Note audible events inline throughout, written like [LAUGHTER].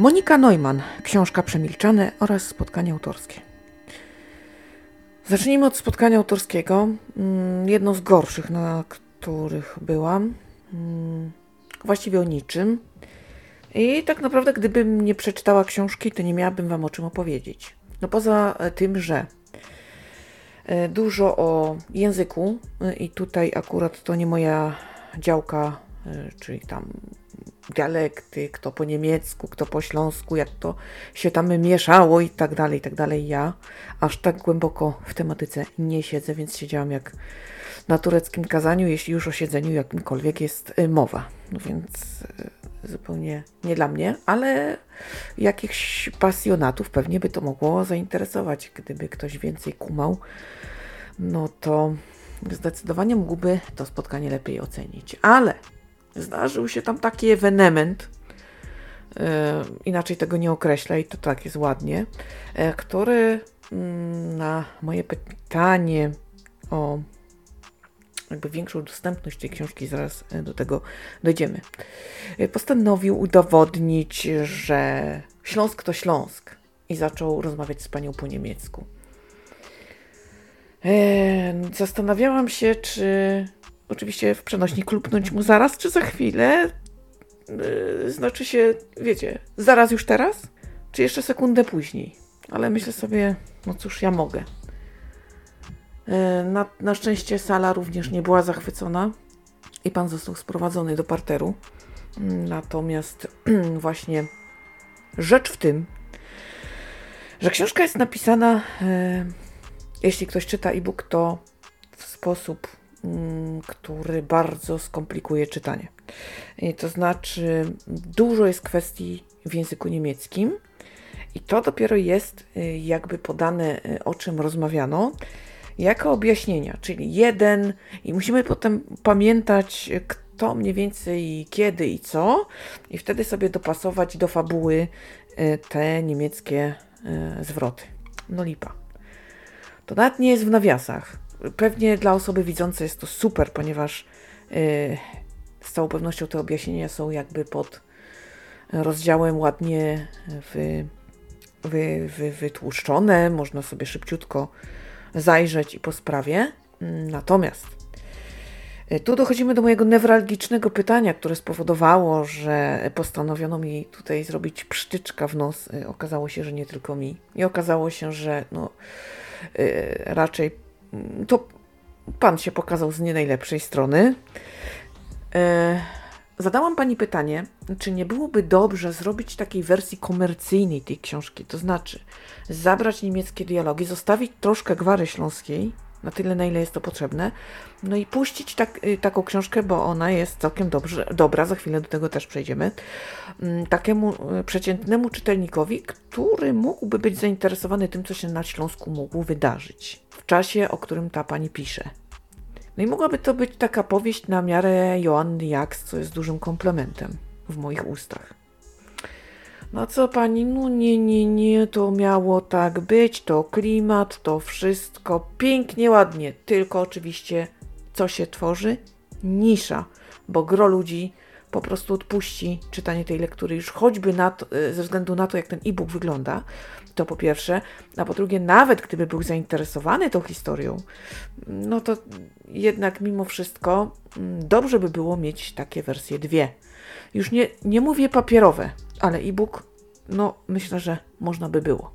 Monika Neumann, książka Przemilczane oraz spotkanie autorskie. Zacznijmy od spotkania autorskiego. Mm, jedno z gorszych, na których byłam. Mm, właściwie o niczym. I tak naprawdę, gdybym nie przeczytała książki, to nie miałabym Wam o czym opowiedzieć. No poza tym, że e, dużo o języku, e, i tutaj akurat to nie moja działka, e, czyli tam dialekty, kto po niemiecku, kto po śląsku, jak to się tam mieszało i tak dalej, i tak dalej. Ja aż tak głęboko w tematyce nie siedzę, więc siedziałam jak na tureckim kazaniu, jeśli już o siedzeniu jakimkolwiek jest y, mowa. No więc y, zupełnie nie dla mnie, ale jakichś pasjonatów pewnie by to mogło zainteresować. Gdyby ktoś więcej kumał, no to zdecydowanie mógłby to spotkanie lepiej ocenić. Ale zdarzył się tam taki ewenement, yy, inaczej tego nie określę i to tak jest ładnie, yy, który yy, na moje pytanie o jakby większą dostępność tej książki, zaraz e, do tego dojdziemy, e, postanowił udowodnić, że Śląsk to Śląsk i zaczął rozmawiać z panią po niemiecku. Zastanawiałam się, czy oczywiście w przenośnik lupnąć mu zaraz, czy za chwilę. Yy, znaczy się, wiecie, zaraz już teraz, czy jeszcze sekundę później. Ale myślę sobie, no cóż, ja mogę. Yy, na, na szczęście sala również nie była zachwycona i pan został sprowadzony do parteru. Yy, natomiast [CLEARS THROAT] właśnie rzecz w tym, że książka jest napisana, yy, jeśli ktoś czyta e-book, to w sposób Mm, który bardzo skomplikuje czytanie. To znaczy, dużo jest kwestii w języku niemieckim i to dopiero jest y, jakby podane, y, o czym rozmawiano, jako objaśnienia, czyli jeden, i musimy potem pamiętać, kto mniej więcej, kiedy i co, i wtedy sobie dopasować do fabuły y, te niemieckie zwroty. No lipa. To nawet nie jest w nawiasach. Pewnie dla osoby widzącej jest to super, ponieważ yy, z całą pewnością te objaśnienia są jakby pod rozdziałem ładnie wy, wy, wy, wytłuszczone, można sobie szybciutko zajrzeć i po sprawie. Natomiast y, tu dochodzimy do mojego newralgicznego pytania, które spowodowało, że postanowiono mi tutaj zrobić psztyczka w nos. Y, okazało się, że nie tylko mi. I okazało się, że no, yy, raczej to pan się pokazał z nie najlepszej strony. E, zadałam pani pytanie, czy nie byłoby dobrze zrobić takiej wersji komercyjnej tej książki, to znaczy zabrać niemieckie dialogi, zostawić troszkę gwary śląskiej, na tyle, na ile jest to potrzebne. No i puścić tak, y, taką książkę, bo ona jest całkiem dobrze, dobra, za chwilę do tego też przejdziemy, mm, takiemu y, przeciętnemu czytelnikowi, który mógłby być zainteresowany tym, co się na Śląsku mógł wydarzyć w czasie, o którym ta pani pisze. No i mogłaby to być taka powieść na miarę Joanny Jaks, co jest dużym komplementem w moich ustach. No co pani, no nie, nie, nie, to miało tak być, to klimat, to wszystko pięknie, ładnie, tylko oczywiście co się tworzy? Nisza, bo gro ludzi po prostu odpuści czytanie tej lektury już choćby to, e, ze względu na to, jak ten e-book wygląda, to po pierwsze, a po drugie, nawet gdyby był zainteresowany tą historią, no to jednak mimo wszystko mm, dobrze by było mieć takie wersje dwie. Już nie, nie mówię papierowe, ale e-book, no myślę, że można by było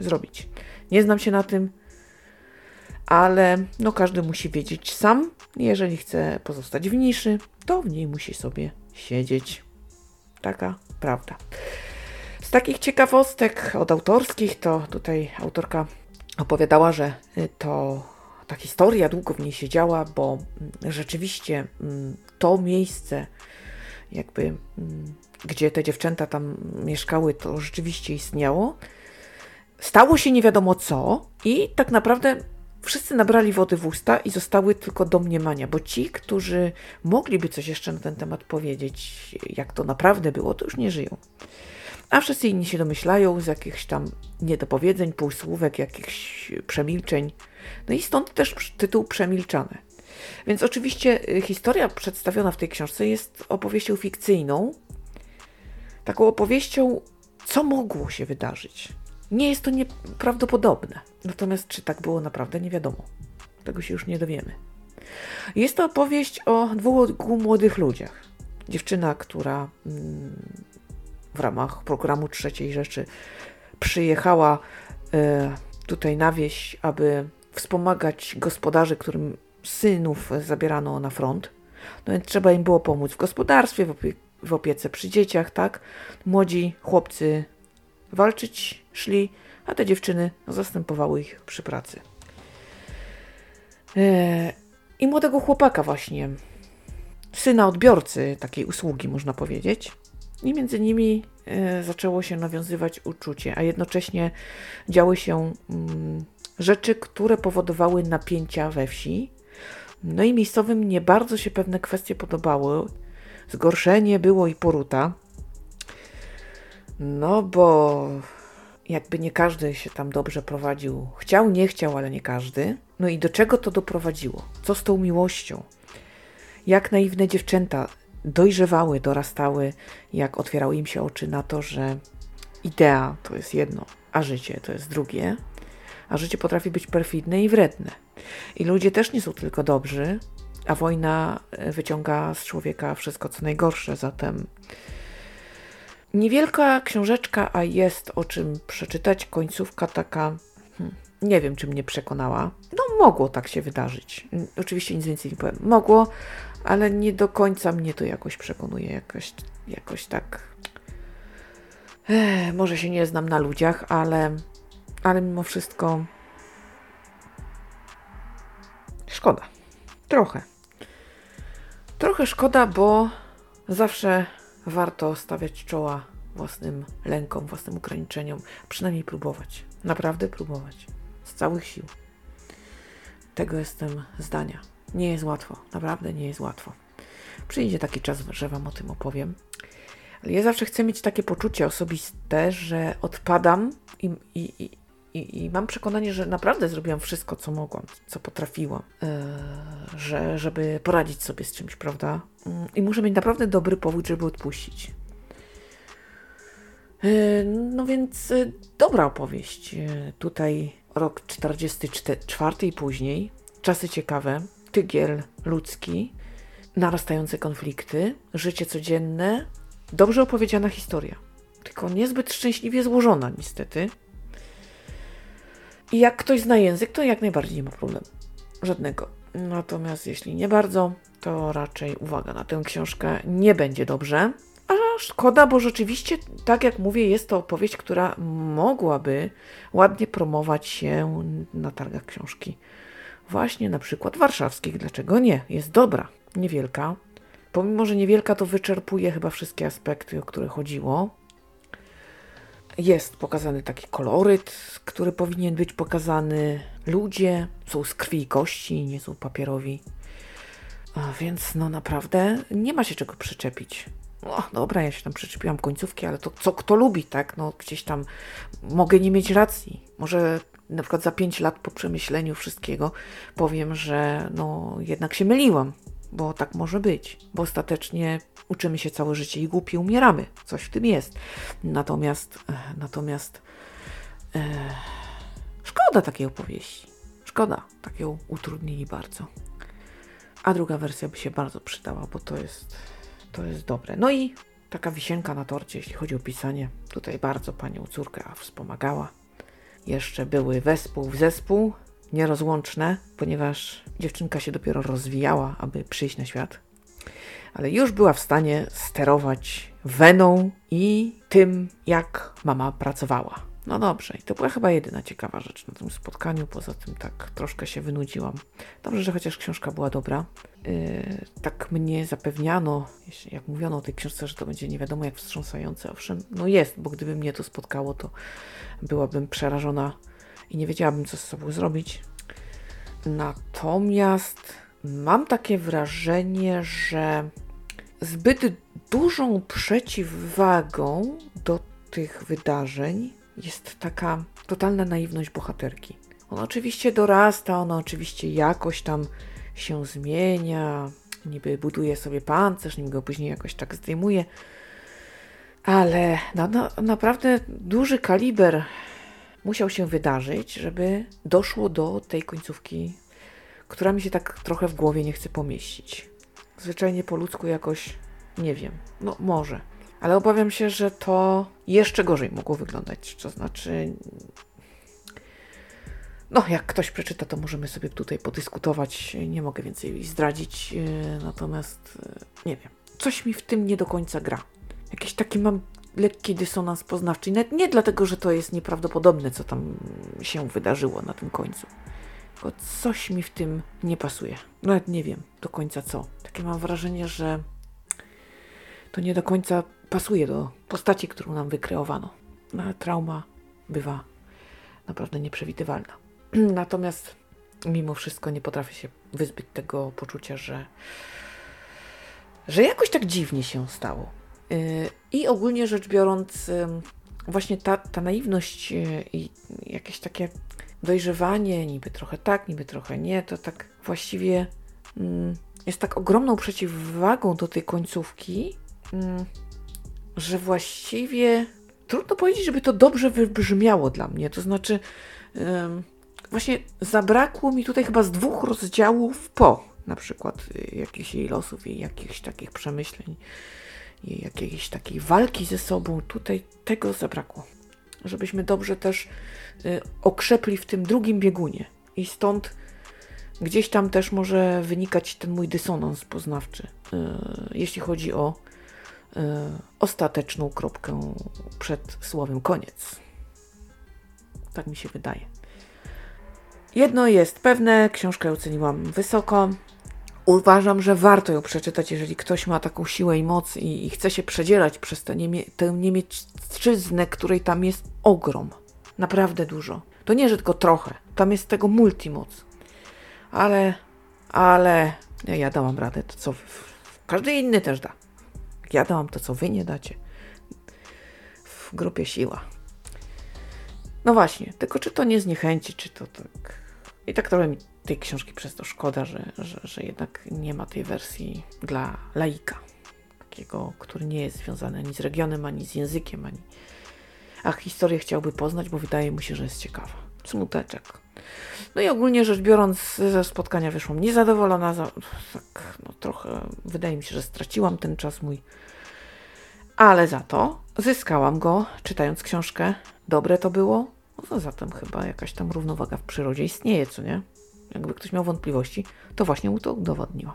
zrobić. Nie znam się na tym, ale no każdy musi wiedzieć sam. Jeżeli chce pozostać w niszy, to w niej musi sobie siedzieć. Taka prawda. Z takich ciekawostek od autorskich, to tutaj autorka opowiadała, że to ta historia długo w niej siedziała, bo rzeczywiście mm, to miejsce, jakby mm, gdzie te dziewczęta tam mieszkały, to rzeczywiście istniało. Stało się nie wiadomo co, i tak naprawdę wszyscy nabrali wody w usta i zostały tylko domniemania, bo ci, którzy mogliby coś jeszcze na ten temat powiedzieć, jak to naprawdę było, to już nie żyją. A wszyscy inni się domyślają z jakichś tam niedopowiedzeń, półsłówek, jakichś przemilczeń. No i stąd też tytuł Przemilczane. Więc oczywiście y, historia przedstawiona w tej książce jest opowieścią fikcyjną, taką opowieścią co mogło się wydarzyć. Nie jest to nieprawdopodobne. Natomiast czy tak było naprawdę, nie wiadomo. Tego się już nie dowiemy. Jest to opowieść o dwóch młodych ludziach. Dziewczyna, która mm, w ramach programu Trzeciej Rzeczy przyjechała e, tutaj na wieś, aby wspomagać gospodarzy, którym synów zabierano na front. No więc trzeba im było pomóc w gospodarstwie, w, opie w opiece przy dzieciach, tak? Młodzi chłopcy walczyć szli, a te dziewczyny zastępowały ich przy pracy. E, I młodego chłopaka właśnie, syna odbiorcy takiej usługi, można powiedzieć. I między nimi e, zaczęło się nawiązywać uczucie, a jednocześnie działy się mm, rzeczy, które powodowały napięcia we wsi. No i miejscowym nie bardzo się pewne kwestie podobały. Zgorszenie było i poruta. No bo jakby nie każdy się tam dobrze prowadził. Chciał, nie chciał, ale nie każdy. No i do czego to doprowadziło? Co z tą miłością? Jak naiwne dziewczęta dojrzewały, dorastały, jak otwierały im się oczy na to, że idea to jest jedno, a życie to jest drugie, a życie potrafi być perfidne i wredne. I ludzie też nie są tylko dobrzy, a wojna e, wyciąga z człowieka wszystko co najgorsze, zatem niewielka książeczka, a jest o czym przeczytać, końcówka taka, hmm, nie wiem czy mnie przekonała. No mogło tak się wydarzyć. Oczywiście nic więcej nie powiem. Mogło, ale nie do końca mnie to jakoś przekonuje, jakoś, jakoś tak. Ech, może się nie znam na ludziach, ale, ale mimo wszystko szkoda. Trochę. Trochę szkoda, bo zawsze warto stawiać czoła własnym lękom, własnym ograniczeniom, przynajmniej próbować. Naprawdę próbować. Z całych sił. Tego jestem zdania. Nie jest łatwo, naprawdę nie jest łatwo. Przyjdzie taki czas, że Wam o tym opowiem. Ale ja zawsze chcę mieć takie poczucie osobiste, że odpadam i, i, i, i mam przekonanie, że naprawdę zrobiłam wszystko, co mogłam, co potrafiłam, yy, że, żeby poradzić sobie z czymś, prawda? Yy, I muszę mieć naprawdę dobry powód, żeby odpuścić. Yy, no więc yy, dobra opowieść. Tutaj rok 44 i później. Czasy ciekawe tygiel ludzki, narastające konflikty, życie codzienne, dobrze opowiedziana historia. Tylko niezbyt szczęśliwie złożona, niestety. I jak ktoś zna język, to jak najbardziej nie ma problemu. Żadnego. Natomiast jeśli nie bardzo, to raczej uwaga na tę książkę nie będzie dobrze. A szkoda, bo rzeczywiście, tak jak mówię, jest to opowieść, która mogłaby ładnie promować się na targach książki właśnie na przykład warszawskich. Dlaczego nie? Jest dobra, niewielka. Pomimo, że niewielka, to wyczerpuje chyba wszystkie aspekty, o które chodziło. Jest pokazany taki koloryt, który powinien być pokazany. Ludzie są z krwi i kości, nie są papierowi. A więc no naprawdę nie ma się czego przyczepić. O, dobra, ja się tam przyczepiłam końcówki, ale to co kto lubi, tak? No gdzieś tam mogę nie mieć racji. Może na przykład za 5 lat po przemyśleniu wszystkiego powiem, że no jednak się myliłam, bo tak może być, bo ostatecznie uczymy się całe życie i głupi umieramy. Coś w tym jest. Natomiast, e, natomiast e, szkoda takiej opowieści. Szkoda, tak ją utrudnili bardzo. A druga wersja by się bardzo przydała, bo to jest, to jest dobre. No i taka wisienka na torcie, jeśli chodzi o pisanie. Tutaj bardzo panią córkę wspomagała jeszcze były wespół w zespół, nierozłączne, ponieważ dziewczynka się dopiero rozwijała, aby przyjść na świat. Ale już była w stanie sterować weną i tym, jak mama pracowała. No dobrze, i to była chyba jedyna ciekawa rzecz na tym spotkaniu. Poza tym tak troszkę się wynudziłam. Dobrze, że chociaż książka była dobra. Yy, tak mnie zapewniano, jak mówiono o tej książce, że to będzie nie wiadomo jak wstrząsające. Owszem, no jest, bo gdyby mnie to spotkało, to byłabym przerażona i nie wiedziałabym, co z sobą zrobić. Natomiast mam takie wrażenie, że zbyt dużą przeciwwagą do tych wydarzeń jest taka totalna naiwność bohaterki. Ona oczywiście dorasta, ona oczywiście jakoś tam się zmienia, niby buduje sobie pancerz, nim go później jakoś tak zdejmuje, Ale no, no, naprawdę duży kaliber musiał się wydarzyć, żeby doszło do tej końcówki, która mi się tak trochę w głowie nie chce pomieścić. Zwyczajnie po ludzku jakoś nie wiem. No może. Ale obawiam się, że to jeszcze gorzej mogło wyglądać. To znaczy. No, jak ktoś przeczyta, to możemy sobie tutaj podyskutować. Nie mogę więcej zdradzić. e, Natomiast e, nie wiem. Coś mi w tym nie do końca gra. Jakiś taki mam lekki dysonans poznawczy. Nawet nie dlatego, że to jest nieprawdopodobne, co tam się wydarzyło na tym końcu. Tylko coś mi w tym nie pasuje. Nawet nie wiem do końca co. Takie mam wrażenie, że to nie do końca pasuje do postaci, którą nam wykreowano. No, trauma bywa naprawdę nieprzewidywalna. [CLEARS THROAT] Natomiast mimo wszystko nie potrafię się wyzbyć tego poczucia, że, że jakoś tak dziwnie się stało. Yy, I ogólnie rzecz biorąc, właśnie ta, ta naiwność yy, i jakieś takie dojrzewanie, niby trochę tak, niby trochę nie, to tak właściwie mm, jest tak ogromną przeciwwagą do tej końcówki, mm, że właściwie trudno powiedzieć, żeby to dobrze wybrzmiało dla mnie. To znaczy, właśnie zabrakło mi tutaj chyba z dwóch rozdziałów po, na przykład y, jakichś jej losów i jakichś takich przemyśleń, jakiejś takiej walki ze sobą. Tutaj tego zabrakło. Żebyśmy dobrze też y, okrzepli w tym drugim biegunie. I stąd gdzieś tam też może wynikać ten mój dysonans poznawczy, y, jeśli chodzi o y, ostateczną kropkę przed słowem koniec. Tak mi się wydaje. Jedno jest pewne, książkę oceniłam wysoko. Uważam, że warto ją przeczytać, jeżeli ktoś ma taką siłę i moc i, i chce się przedzierać przez tę, niemie, tę której tam jest ogrom. Naprawdę dużo. To nie, że tylko trochę. Tam jest tego multimoc. Ale, ale ja, dałam radę, to co każdy inny też da. Ja dałam to, co wy nie dacie. W grupie siła. No właśnie, tylko czy to nie zniechęci, czy to tak. I tak trochę mi tej książki przez to szkoda, że, że, że jednak nie ma tej wersji dla laika. Takiego, który nie jest związany ani z regionem, ani z językiem, ani. A historię chciałby poznać, bo wydaje mu się, że jest ciekawa. Smuteczek. No i ogólnie rzecz biorąc, ze spotkania wyszłam niezadowolona. Za, tak, no trochę wydaje mi się, że straciłam ten czas mój. Ale za to zyskałam go, czytając książkę. Dobre to było. No zatem chyba jakaś tam równowaga w przyrodzie istnieje, co nie? Jakby ktoś miał wątpliwości, to właśnie mu to udowodniła.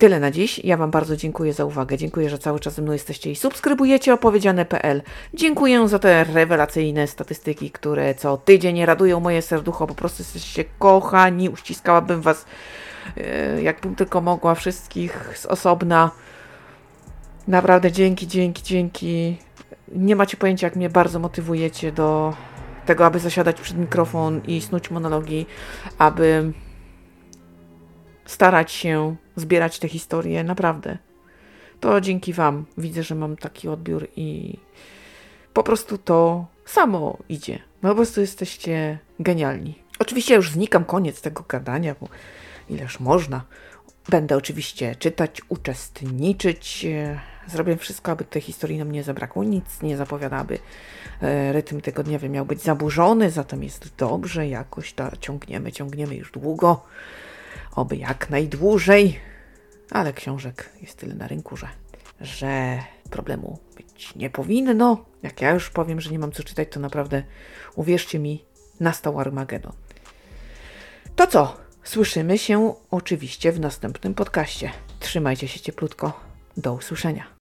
Tyle na dziś. Ja Wam bardzo dziękuję za uwagę. Dziękuję, że cały czas ze mną jesteście i subskrybujecie opowiedziane.pl. Dziękuję za te rewelacyjne statystyki, które co tydzień radują moje serducho. Po prostu jesteście kochani. Uściskałabym Was, e, jakbym tylko mogła, wszystkich z osobna. Naprawdę dzięki, dzięki, dzięki. Nie macie pojęcia, jak mnie bardzo motywujecie do tego, aby zasiadać przed mikrofon i snuć monologi, aby starać się zbierać te historie, naprawdę. To dzięki Wam widzę, że mam taki odbiór i po prostu to samo idzie. No po prostu jesteście genialni. Oczywiście już znikam koniec tego gadania, bo ileż można. Będę oczywiście czytać, uczestniczyć. e, Zrobię wszystko, aby tej historii nam nie zabrakło. Nic nie zapowiada, aby e, rytm tygodniowy miał być zaburzony, zatem jest dobrze, jakoś to ciągniemy, ciągniemy już długo, oby jak najdłużej, ale książek jest tyle na rynku, że, że problemu być nie powinno. Jak ja już powiem, że nie mam co czytać, to naprawdę uwierzcie mi, nastał Armagedon. To co? Słyszymy się oczywiście w następnym podcaście. Trzymajcie się cieplutko. Do usłyszenia.